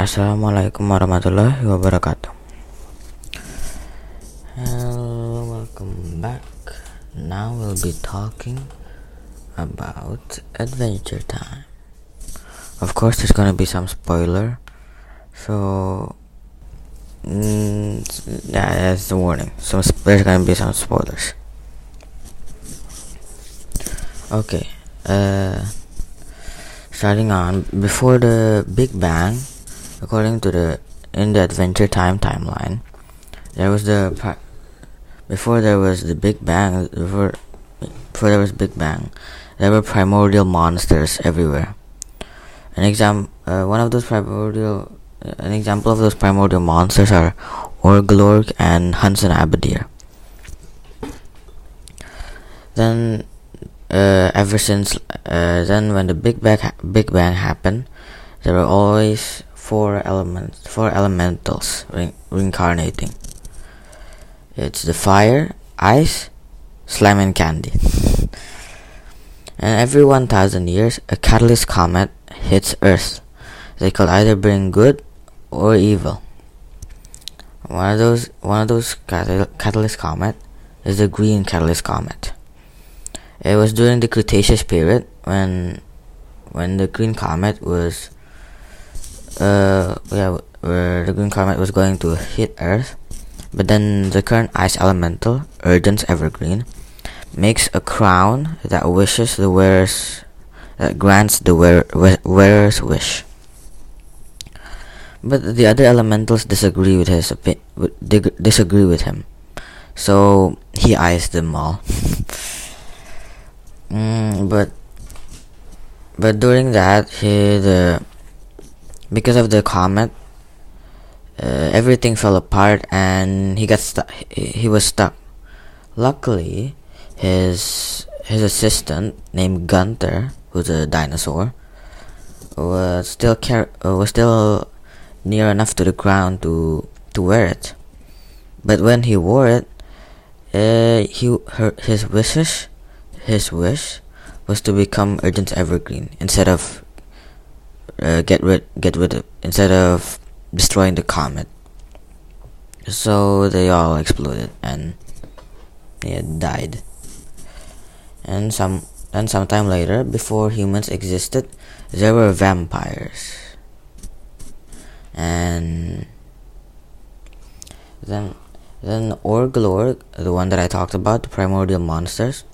Assalamualaikum warahmatullahi wabarakatuh. Hello, welcome back. Now we'll be talking about Adventure Time. Of course, there's gonna be some spoiler, so mm, yeah, that's the warning. So there's gonna be some spoilers. Okay, uh, starting on before the Big Bang, according to the in the Adventure Time timeline, there was the before there was the Big Bang. Before before there was Big Bang, there were primordial monsters everywhere. An exam, uh, one of those primordial, uh, an example of those primordial monsters are Orgalorg and Hunson Abadeer. Then, uh, ever since uh, then, when the Big Bang Big Bang happened, there were always four elements, four elementals re- reincarnating. It's the fire, ice, slime, and candy. and every 1,000 years, a catalyst comet hits Earth. They could either bring good or evil. One of those, one of those catal- catalyst comet is the green catalyst comet. It was during the Cretaceous period when, when the green comet was, uh, yeah, where the green comet was going to hit Earth but then the current ice elemental, Erdens Evergreen, makes a crown that wishes the wearer's that grants the wear, wearer's wish. But the other elementals disagree with his opi- disagree with him, so he eyes them all. mm, but but during that, he the because of the comet, uh, everything fell apart and he got stuck he was stuck. Luckily his his assistant named Gunther who's a dinosaur was still car- uh, was still near enough to the ground to to wear it. But when he wore it uh, he her, his wishes his wish was to become Urgent Evergreen instead of uh, get rid get rid of instead of destroying the comet. So they all exploded and yeah, died. And some and sometime later, before humans existed, there were vampires. And then then Orglor, the one that I talked about, the primordial monsters,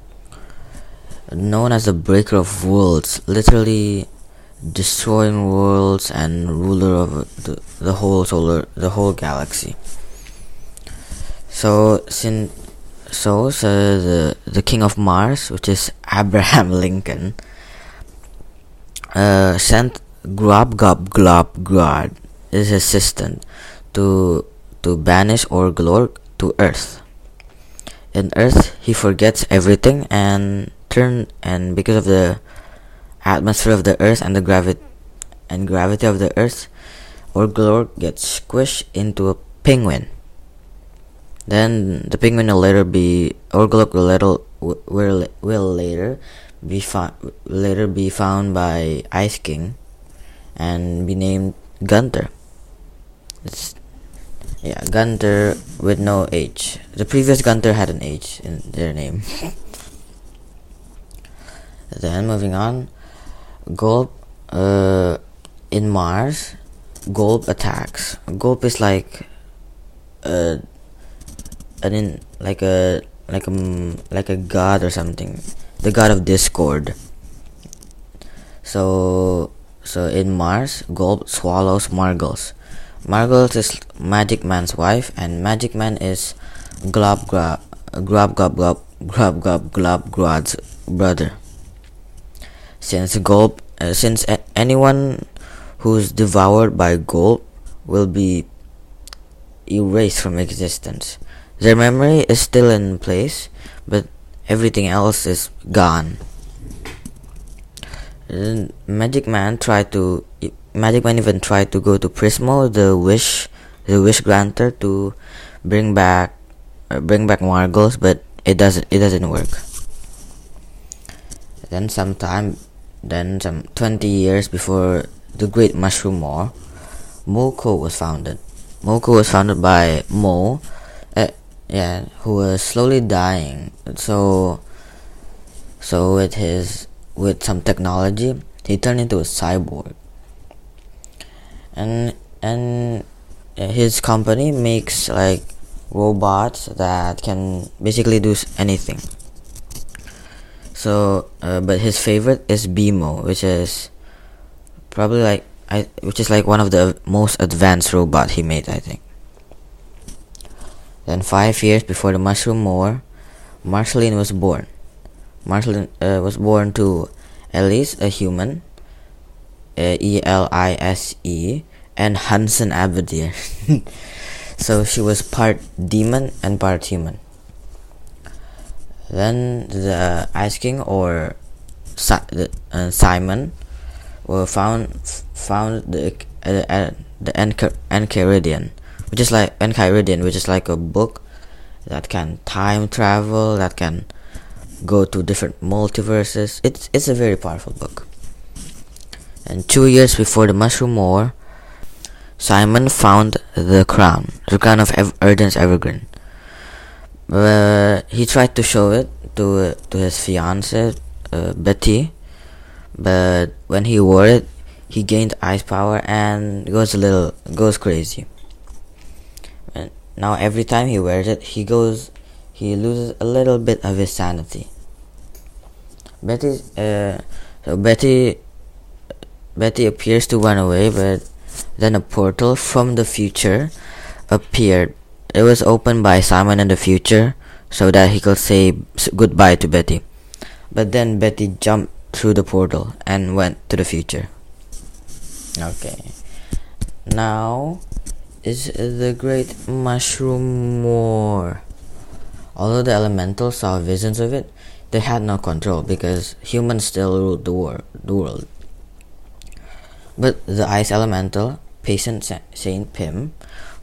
known as the breaker of worlds, literally destroying worlds and ruler of the, the whole solar the whole galaxy. So since so, so the the king of mars which is abraham lincoln uh, sent Grob Gob Glob Grod his assistant to to banish Orglorg to earth. In earth he forgets everything and turn and because of the atmosphere of the earth and the gravity and gravity of the earth, Orglor gets squished into a penguin. Then the penguin will later be Orglor will later will, will later be found later be found by Ice King and be named Gunter. It's yeah, Gunter with no H. The previous Gunter had an H in their name. then moving on, Golb uh, in Mars, Golb attacks. Golb is like uh, an in like a like a like a god or something, the god of discord. So so in Mars, Golb swallows Margles. Margles is Magic Man's wife, and Magic Man is Glob Glob Glob Glob Glob Glob Glob Glob Grod's brother since Golb uh, since a- anyone who's devoured by Golb will be erased from existence. Their memory is still in place but everything else is gone. Magic man tried to magic man even tried to go to prismo the wish the wish granter to bring back uh, bring back margles but it doesn't it doesn't work. Then sometime then some 20 years before the Great Mushroom War, Moleko was founded. Moleko was founded by Mo, uh, yeah, who was slowly dying. So, so with his with some technology, he turned into a cyborg. And and his company makes like robots that can basically do anything. So, uh, but his favorite is BMO, which is probably like I, which is like one of the most advanced robot he made, I think. Then five years before the Mushroom War, Marceline was born. Marceline uh, was born to Elise, a human, uh, E L I S E, and Hunson Abadeer. so she was part demon and part human. Then the Ice King or si- uh, Simon were found found the uh, the Enchiridion, which is like Enchiridion, which is like a book that can time travel, that can go to different multiverses. It's it's a very powerful book. And two years before the Mushroom War, Simon found the crown, the crown of Ev- Erden's Evergreen. Uh, he tried to show it to to his fiancée uh, Betty, but when he wore it, he gained ice power and goes a little goes crazy. And now every time he wears it, he goes he loses a little bit of his sanity. Betty, uh, so Betty, Betty appears to run away, but then a portal from the future appeared. It was opened by Simon in the future so that he could say goodbye to Betty. But then Betty jumped through the portal and went to the future. Okay. Now is the Great Mushroom War. Although the elementals saw visions of it, they had no control because humans still ruled the, the world. But the ice elemental, Patience Saint Pim,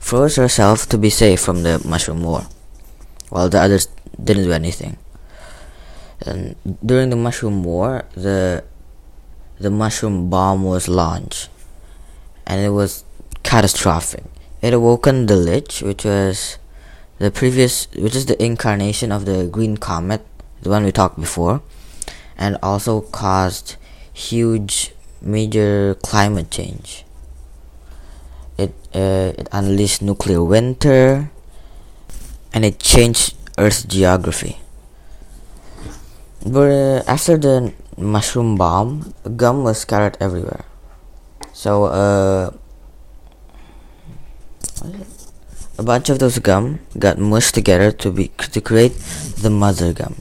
froze herself to be safe from the mushroom war, while the others didn't do anything. And during the mushroom war, the the mushroom bomb was launched, and it was catastrophic. It awoken the Lich, which was the previous, which is the incarnation of the green comet, the one we talked before, and also caused huge major climate change. Uh, it unleashed nuclear winter, and it changed Earth's geography. But uh, after the mushroom bomb, gum was scattered everywhere. So uh, a bunch of those gum got mushed together to be to create the mother gum.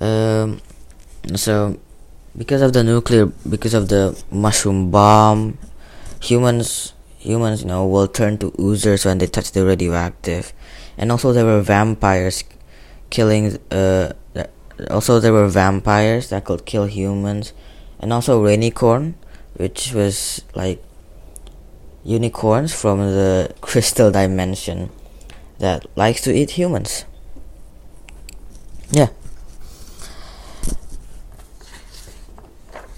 Um, so because of the nuclear because of the mushroom bomb humans humans you know will turn to oozers when they touch the radioactive. And also there were vampires killing uh also there were vampires that could kill humans. And also rainicorn which was like unicorns from the crystal dimension that likes to eat humans. Yeah.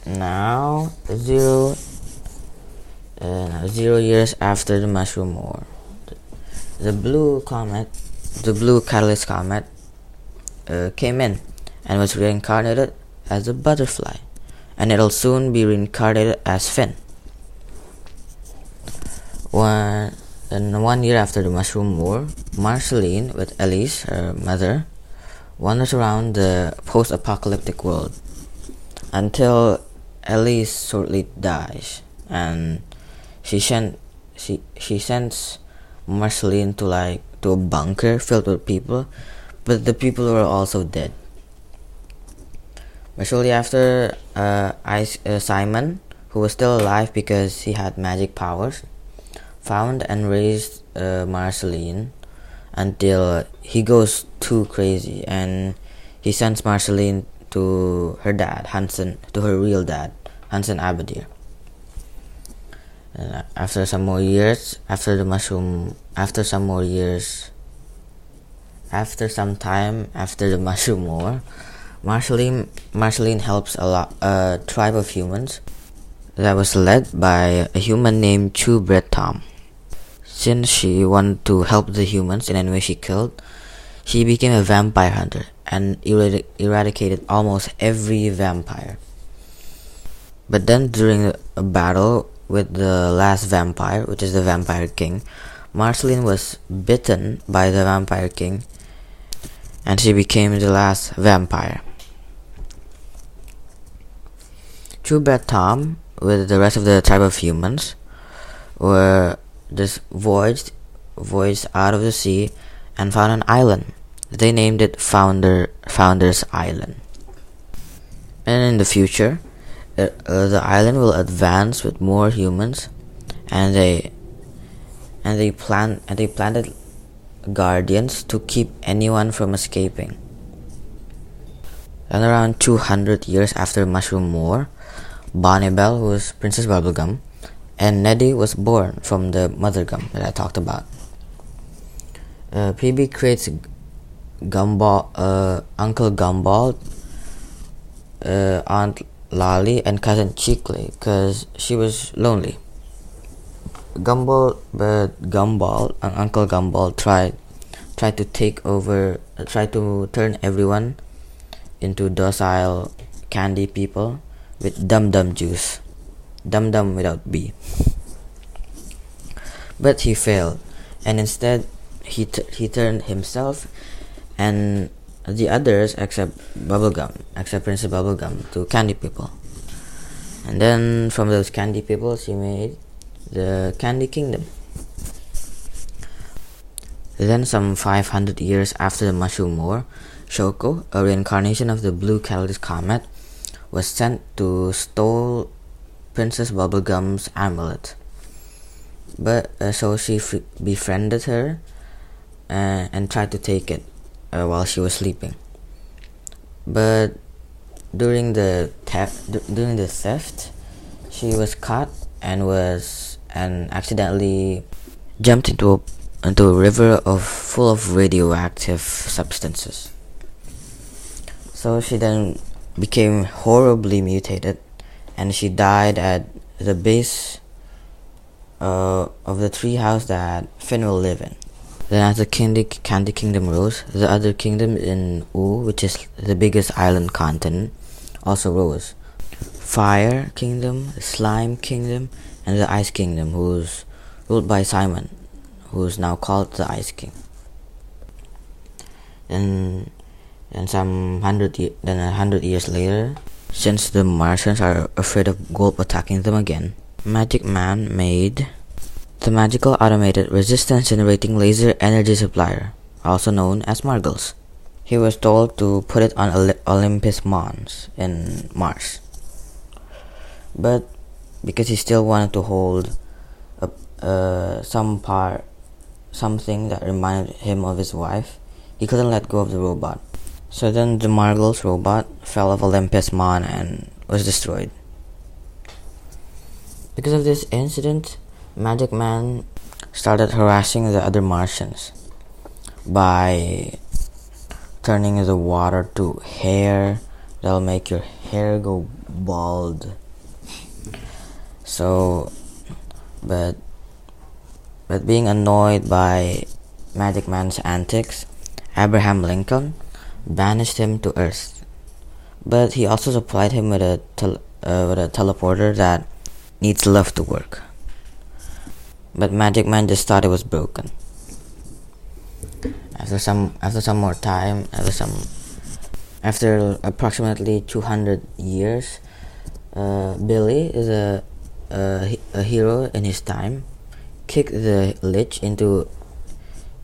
Now zero zero years after the mushroom war. The blue comet the blue catalyst comet uh, came in and was reincarnated as a butterfly. And it'll soon be reincarnated as Finn. One and one year after the mushroom war marceline with elise her mother wanders around the post-apocalyptic world until Elise shortly dies, and she sent she she sends Marceline to like to a bunker filled with people, but the people were also dead. But shortly after, uh, I, uh, Simon, who was still alive because he had magic powers, found and raised uh, Marceline until he goes too crazy and he sends Marceline to her dad, Hunson, to her real dad, Hunson Abadeer. And after some more years, after the mushroom, after some more years, after some time after the mushroom war, Marceline, Marceline helps a lot, a tribe of humans that was led by a human named Bread Tom. Since she wanted to help the humans in any way she could, she became a vampire hunter and eradic- eradicated almost every vampire. But then, during a battle with the last vampire, which is the Vampire King, Marceline was bitten by the Vampire King and she became the last vampire. Bread Tom, with the rest of the tribe of humans, were just voyaged, voyaged out of the sea and found an island. They named it Founder Founder's Island. And in the future, uh, the island will advance with more humans, and they and they plan and they planted guardians to keep anyone from escaping. And around 200 years after Mushroom War, Bonnibel, was Princess Bubblegum, and Neddy was born from the Mother Gum that I talked about. Uh, PB creates Gumball, uh, Uncle Gumball, uh, Aunt Lolly, and cousin Chicle because she was lonely. Gumball, but Gumball, and Uncle Gumball tried tried to take over, uh, tried to turn everyone into docile candy people with Dum Dum juice, Dum Dum without B. But he failed, and instead he t- he turned himself and the others except Bubblegum, except Princess Bubblegum, to candy people. And then from those candy people, he made the Candy Kingdom. Then, some 500 years after the Mushroom War, Shoko, a reincarnation of the Blue Catalyst Comet, was sent to stole Princess Bubblegum's amulet. But uh, so she f- befriended her uh, and tried to take it uh, while she was sleeping. But during the theft, during the theft, she was caught and was and accidentally jumped into a, into a river of full of radioactive substances. So she then became horribly mutated, and she died at the base uh, of the tree house that Finn will live in. Then as the Candy, Candy Kingdom rose, the other kingdom in Ooo, which is the biggest island continent, also rose. Fire Kingdom, Slime Kingdom, and the Ice Kingdom, who's ruled by Simon, who is now called the Ice King. Then, then some hundred then a hundred years later, since the Martians are afraid of Golb attacking them again, Magic Man made the magical automated resistance generating laser energy supplier, also known as Margles. He was told to put it on Oly- Olympus Mons in Mars. But because he still wanted to hold a, uh, some part, something that reminded him of his wife, he couldn't let go of the robot. So then the Margles robot fell off Olympus Mon and was destroyed. Because of this incident, Magic Man started harassing the other Martians by turning the water to hair that'll make your hair go bald. So, but but being annoyed by Magic Man's antics, Abraham Lincoln banished him to Earth. But he also supplied him with a tel- uh, with a teleporter that needs love to work. But Magic Man just thought it was broken. After some after some more time, after some after approximately 200 years, uh, Billy is a, a a hero in his time. Kicked the lich into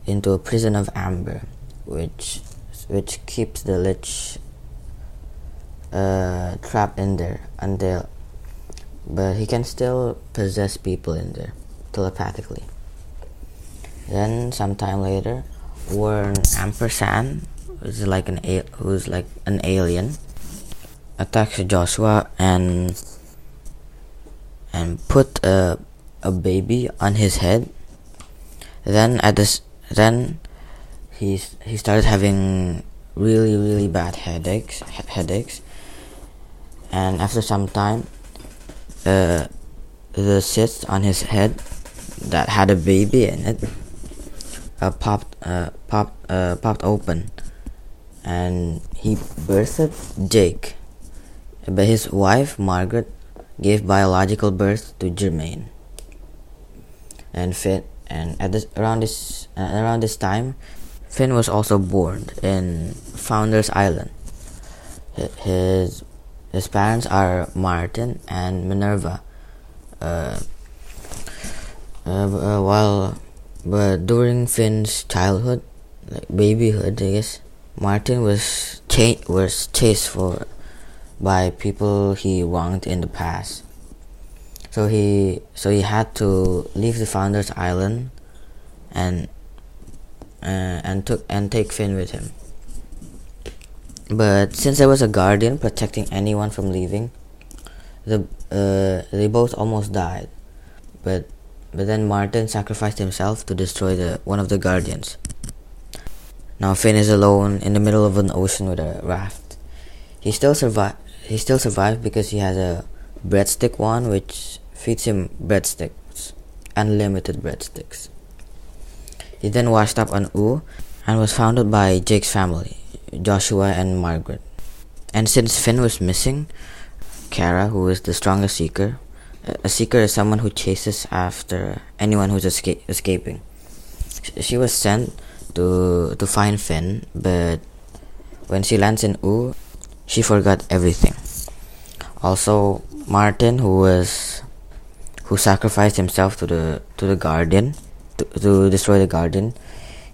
into a prison of amber, which which keeps the lich uh, trapped in there until, but he can still possess people in there telepathically. Then sometime later, Warren Ampersand, who's like an a- who's like an alien, attacks Joshua and and put a a baby on his head. Then at this then he's he started having really really bad headaches he- headaches and after some time uh, the cyst on his head that had a baby in it uh, popped uh, popped uh, popped open, and he birthed Jake. But his wife Margaret gave biological birth to Jermaine. And Finn, and at this around this uh, around this time, Finn was also born in Founders Island. His his parents are Martin and Minerva. Uh, uh, while but during Finn's childhood, like babyhood, I guess, Martin was cha- was chased for by people he wronged in the past. So he so he had to leave the Founders Island, and uh, and took and take Finn with him. But since there was a guardian protecting anyone from leaving, the uh, they both almost died. But but then Martin sacrificed himself to destroy the one of the guardians. Now Finn is alone in the middle of an ocean with a raft. He still survive. He still survived because he has a breadstick wand which feeds him breadsticks, unlimited breadsticks. He then washed up on Ooo and was founded by Jake's family, Joshua and Margaret. And since Finn was missing, Kara, who is the strongest seeker, a seeker is someone who chases after anyone who's esca- escaping. She was sent to to find Finn, but when she lands in Ooo, she forgot everything. Also, Martin, who was who sacrificed himself to the to the guardian to, to destroy the guardian,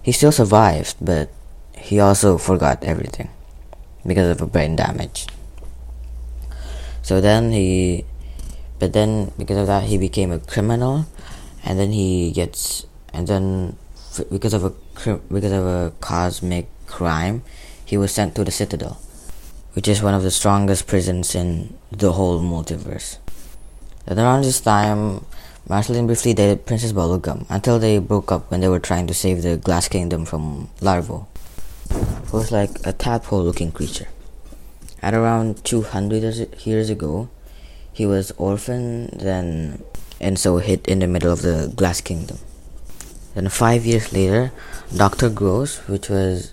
he still survived, but he also forgot everything because of a brain damage. So then he but then because of that he became a criminal and then he gets and then because of a because of a cosmic crime he was sent to the citadel which is one of the strongest prisons in the whole multiverse and around this time Marceline briefly dated Princess Bubblegum until they broke up when they were trying to save the Glass Kingdom from Larvo, who was like a tadpole looking creature. At around 200 years ago, he was orphaned then and so hid in the middle of the Glass Kingdom. Then five years later, Dr. Gross, which was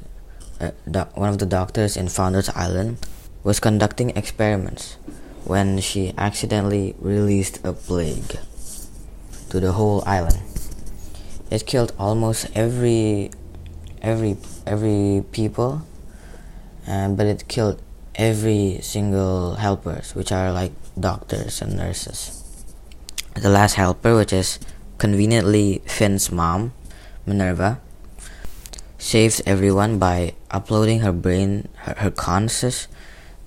uh, one of the doctors in Founders Island, was conducting experiments when she accidentally released a plague to the whole island. It killed almost every every every people, um, but it killed every single helpers, which are like doctors and nurses. The last helper, which is conveniently Finn's mom, Minerva, saves everyone by uploading her brain, her, her conscious,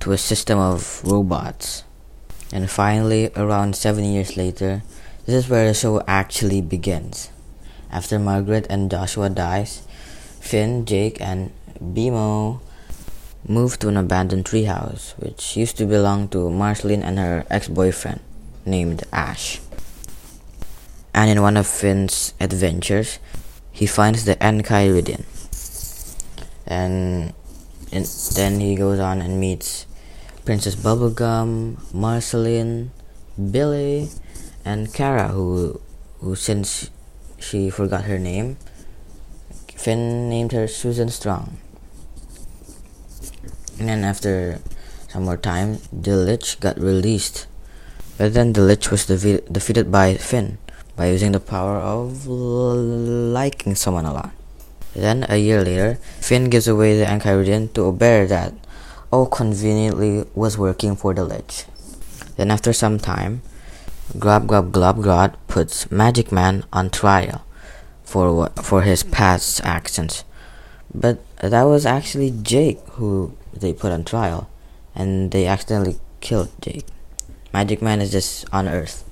to a system of robots. And finally, around seven years later, this is where the show actually begins. After Margaret and Joshua dies, Finn, Jake, and BMO moved to an abandoned treehouse, which used to belong to Marceline and her ex-boyfriend, named Ash. And in one of Finn's adventures, he finds the Enchiridion. And, and then he goes on and meets Princess Bubblegum, Marceline, Billy, and Kara, who, who since she forgot her name, Finn named her Susan Strong. And then after some more time, the Lich got released. But then the Lich was defe- defeated by Finn by using the power of liking someone a lot. Then, a year later, Finn gives away the Enchiridion to bear that, oh conveniently, was working for the Lich. Then after some time, Glob Glob Globgrot puts Magic Man on trial for for his past actions. But that was actually Jake who they put on trial, and they accidentally killed Jake. Magic Man is just on Earth,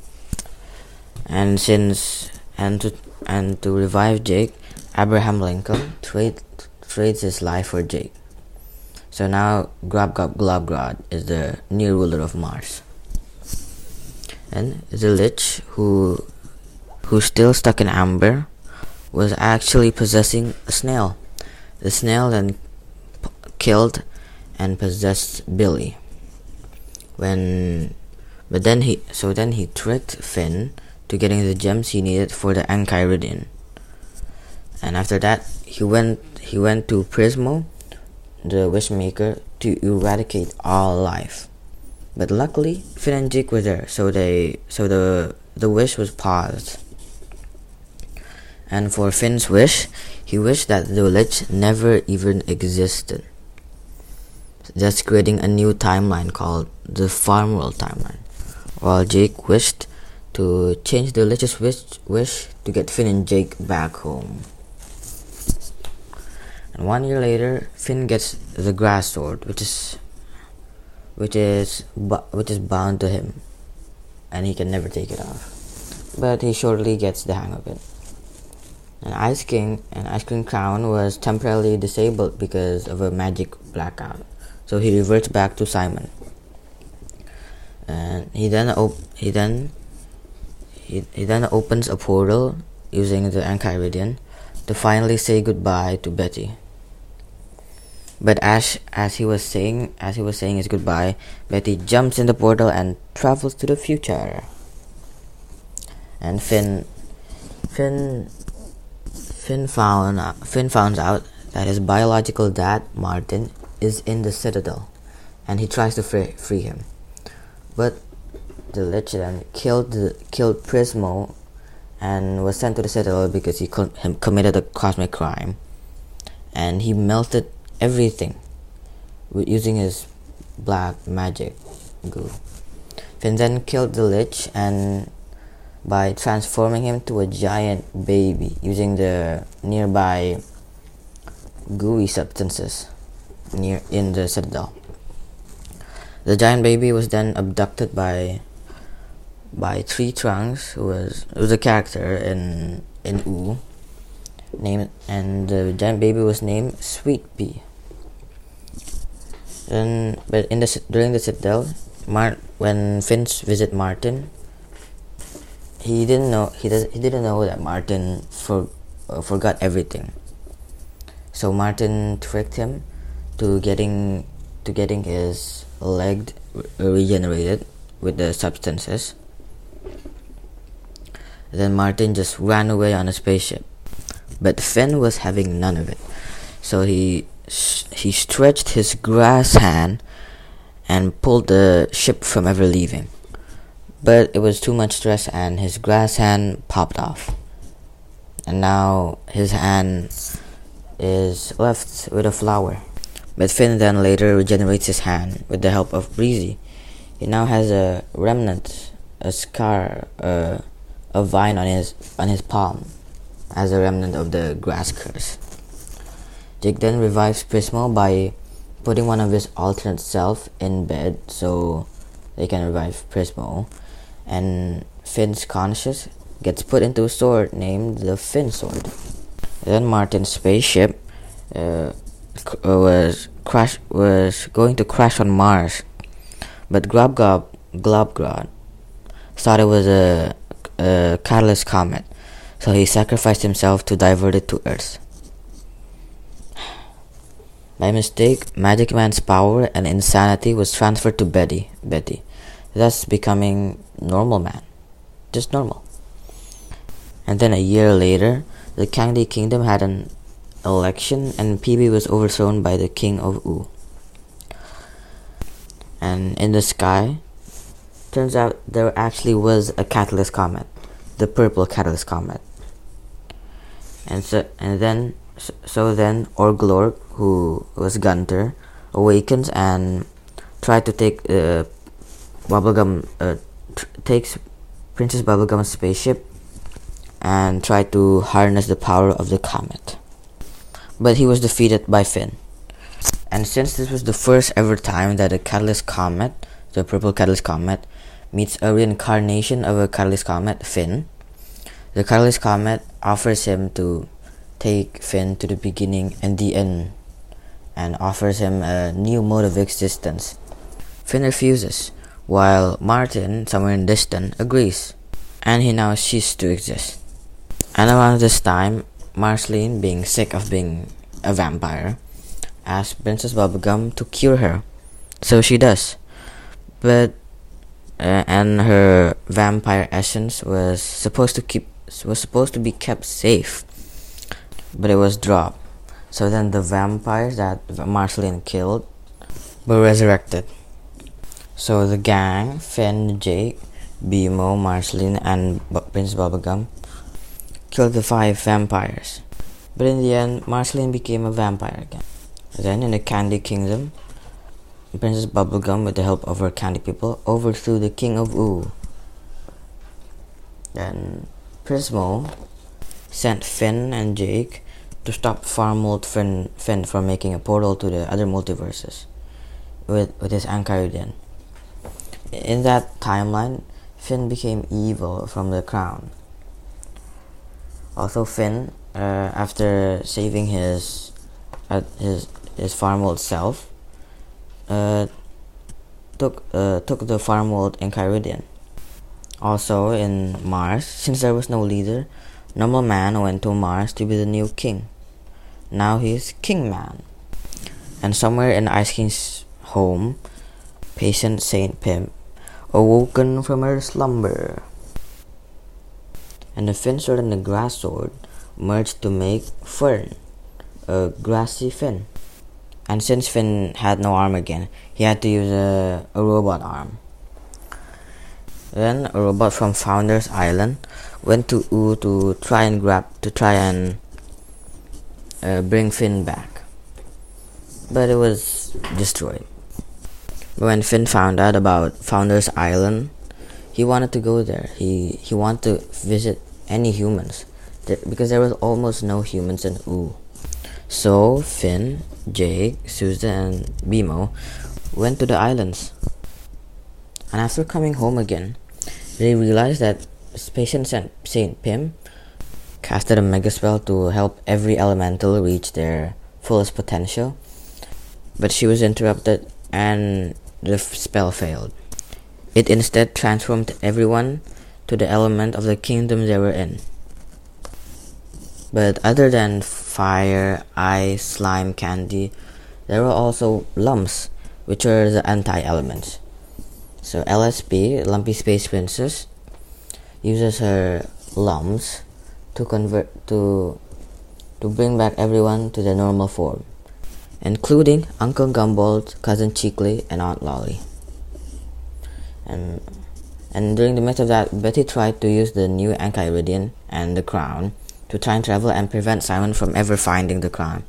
and since and to and to revive Jake, Abraham Lincoln trade trades his life for Jake. So now Glob Glob Globgrot is the new ruler of Mars. And the Lich, who who's still stuck in amber, was actually possessing a snail. The snail then p- killed and possessed Billy. When But then he so then he tricked Finn to getting the gems he needed for the Enchiridion. And after that, he went he went to Prismo, the Wishmaker, to eradicate all life. But luckily, Finn and Jake were there, so they so the the wish was paused. And for Finn's wish, he wished that the Lich never even existed, thus creating a new timeline called the Farmworld timeline. While Jake wished to change the Lich's wish, wish to get Finn and Jake back home. And one year later, Finn gets the grass sword, which is which is which is bound to him, and he can never take it off. But he shortly gets the hang of it. An Ice King and Ice King Crown was temporarily disabled because of a magic blackout, so he reverts back to Simon. And he then op- he then he, he then opens a portal using the Enchiridion to finally say goodbye to Betty. But as as he was saying as he was saying his goodbye, Betty jumps in the portal and travels to the future. And Finn Finn Finn found Finn finds out that his biological dad Martin is in the citadel, and he tries to free, free him, but the Lich then killed the, killed Prismo, and was sent to the citadel because he co- committed a cosmic crime, and he melted everything using his black magic goo. Finn then killed the Lich and by transforming him to a giant baby using the nearby gooey substances near in the citadel. The giant baby was then abducted by by Tree Trunks, who was who was a character in in Ooo, named and the giant baby was named Sweet Pea. And but in the during the citadel, Mart when Finch visit Martin, he didn't know he does he didn't know that Martin for, uh, forgot everything. So Martin tricked him to getting to getting his leg regenerated with the substances. Then Martin just ran away on a spaceship. But Finn was having none of it. So he he stretched his grass hand and pulled the ship from ever leaving but it was too much stress and his grass hand popped off. And now his hand is left with a flower. But Finn then later regenerates his hand with the help of Breezy. He now has a remnant, a scar, uh, a vine on his on his palm, as a remnant of the grass curse. Jake then revives Prismo by putting one of his alternate self in bed so they can revive Prismo and Finn's conscious gets put into a sword named the Finn Sword. Then Martin's spaceship uh, was crash was going to crash on Mars, but Globgob Globgrod thought it was a, a catalyst comet, so he sacrificed himself to divert it to Earth. By mistake, Magic Man's power and insanity was transferred to Betty. Betty, thus becoming normal man. Just normal. And then a year later, the Candy Kingdom had an election and PB was overthrown by the King of Ooo. And in the sky, turns out there actually was a catalyst comet, the purple catalyst comet. And so and then so then Orglorg, who was Gunter, awakens and tried to take uh, Bubblegum uh, takes Princess Bubblegum's spaceship and try to harness the power of the comet. But he was defeated by Finn. And since this was the first ever time that a Catalyst Comet, the Purple Catalyst Comet, meets a reincarnation of a Catalyst Comet, Finn, the Catalyst Comet offers him to take Finn to the beginning and the end and offers him a new mode of existence. Finn refuses while Martin, somewhere in distance, agrees, and he now ceases to exist. And around this time, Marceline, being sick of being a vampire, asks Princess Bubblegum to cure her. So she does. But uh, and her vampire essence was supposed to keep was supposed to be kept safe, but it was dropped. So then the vampires that Marceline killed were resurrected. So the gang, Finn, Jake, BMO, Marceline, and B- Prince Bubblegum killed the five vampires. But in the end, Marceline became a vampire again. Then, in the Candy Kingdom, Princess Bubblegum, with the help of her candy people, overthrew the King of Ooo. Then, Prismo sent Finn and Jake to stop Farmworld Finn, Finn from making a portal to the other multiverses with, with his Enchiridion. In that timeline, Finn became evil from the crown. Also, Finn, uh, after saving his uh, his his Farmworld self, uh, took uh, took the Farmworld Enchiridion. Also, in Mars, since there was no leader, Normal Man went to Mars to be the new king. Now he's King Man. And somewhere in Ice King's home, Patience Saint Pim awoken from her slumber. And the fin sword and the grass sword merged to make Fern, a grassy fin. And since Finn had no arm again, he had to use a, a robot arm. Then a robot from Founders Island went to Ooo to try and grab to try and uh, bring Finn back, but it was destroyed. When Finn found out about Founders Island, he wanted to go there. He he wanted to visit any humans, because there was almost no humans in Ooo. So Finn, Jake, Susan, and BMO went to the islands. And after coming home again, they realized that Patience Saint Pim casted a mega spell to help every elemental reach their fullest potential. But she was interrupted and the spell failed. It instead transformed everyone to the element of the kingdom they were in. But other than fire, ice, slime, candy, there were also lumps, which are the anti elements. So LSP, Lumpy Space Princess, uses her lumps to convert to to bring back everyone to their normal form, including Uncle Gumball, Cousin Chicle, and Aunt Lolly. And and during the midst of that, Betty tried to use the new Enchiridion and the crown to time travel and prevent Simon from ever finding the crown.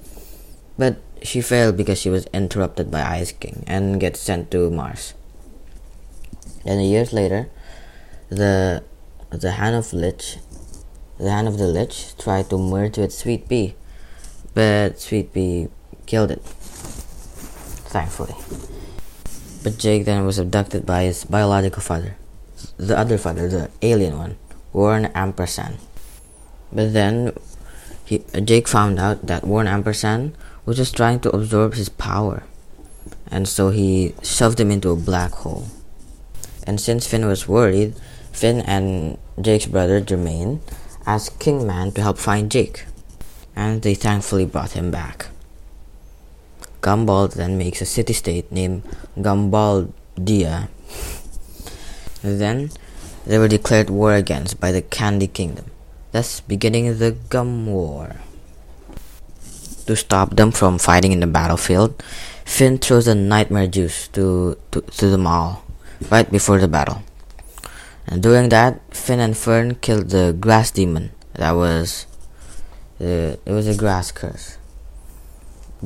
But she failed because she was interrupted by Ice King and gets sent to Mars. Then years later, the the hand of Lich, the hand of the Lich tried to merge with Sweet Pea, but Sweet Pea killed it. Thankfully. But Jake then was abducted by his biological father, the other father, the alien one, Warren Ampersand. But then he, Jake found out that Warren Ampersand was just trying to absorb his power, and so he shoved him into a black hole. And since Finn was worried, Finn and Jake's brother Jermaine asked Kingman to help find Jake, and they thankfully brought him back. Gumball then makes a city state named Gumbaldia. then they were declared war against by the Candy Kingdom, thus beginning the Gum War. To stop them from fighting in the battlefield, Finn throws a nightmare juice to, to, to them all right before the battle. And during that, Finn and Fern killed the grass demon. That was the it was a grass curse.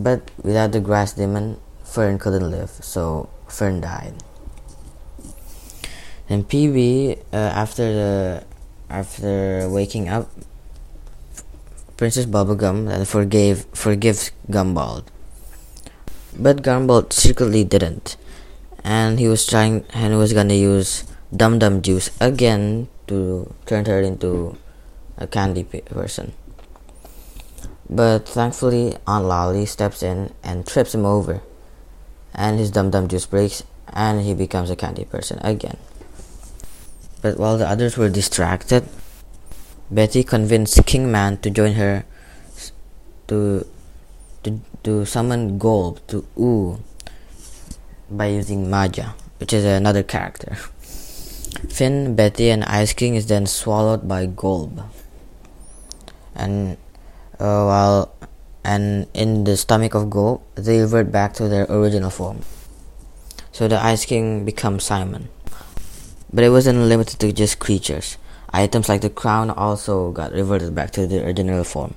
But without the grass demon, Fern couldn't live, so Fern died. And PB, uh, after the after waking up, Princess Bubblegum then forgave forgives Gumball. But Gumball secretly didn't and he was trying and he was gonna use Dum Dum juice again to turn her into a candy person. But thankfully, Aunt Lolly steps in and trips him over, and his Dum Dum juice breaks, and he becomes a candy person again. But while the others were distracted, Betty convinced King Man to join her to to to summon Golb to Ooo by using Maja, which is another character. Finn, Betty, and Ice King is then swallowed by Golb. And uh, while and in the stomach of Golb, they revert back to their original form. So the Ice King becomes Simon. But it wasn't limited to just creatures. Items like the crown also got reverted back to their original form.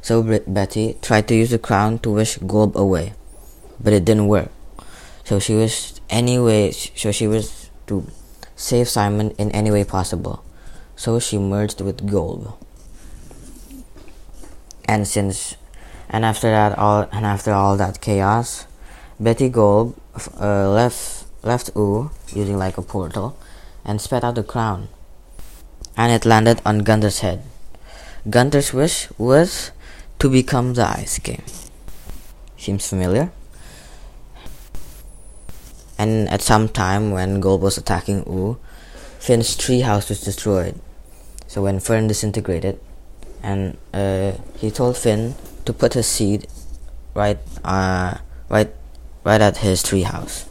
So Betty tried to use the crown to wish Golb away, but it didn't work. So she wished anyway. So she wished to save Simon in any way possible. So she merged with Golb. And since, and after that all, and after all that chaos, Betty Golb uh, left left Ooo using like a portal, and spat out the crown, and it landed on Gunther's head. Gunther's wish was to become the Ice King. Seems familiar? And at some time when Golb was attacking Ooo, Finn's treehouse was destroyed. So when Fern disintegrated, and uh, he told Finn to put his seed right, uh, right, right at his treehouse.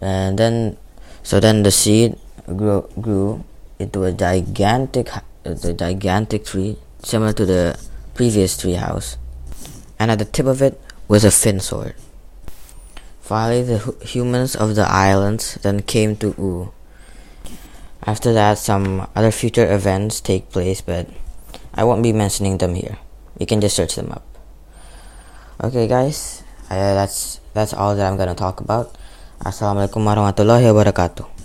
And then, so then the seed grew, grew into a gigantic, a gigantic tree similar to the previous treehouse, and at the tip of it was a Finn sword. Finally, the humans of the islands then came to Ooo. After that, some other future events take place, but I won't be mentioning them here. You can just search them up. Okay, guys, uh, that's that's all that I'm gonna talk about. Assalamualaikum warahmatullahi wabarakatuh.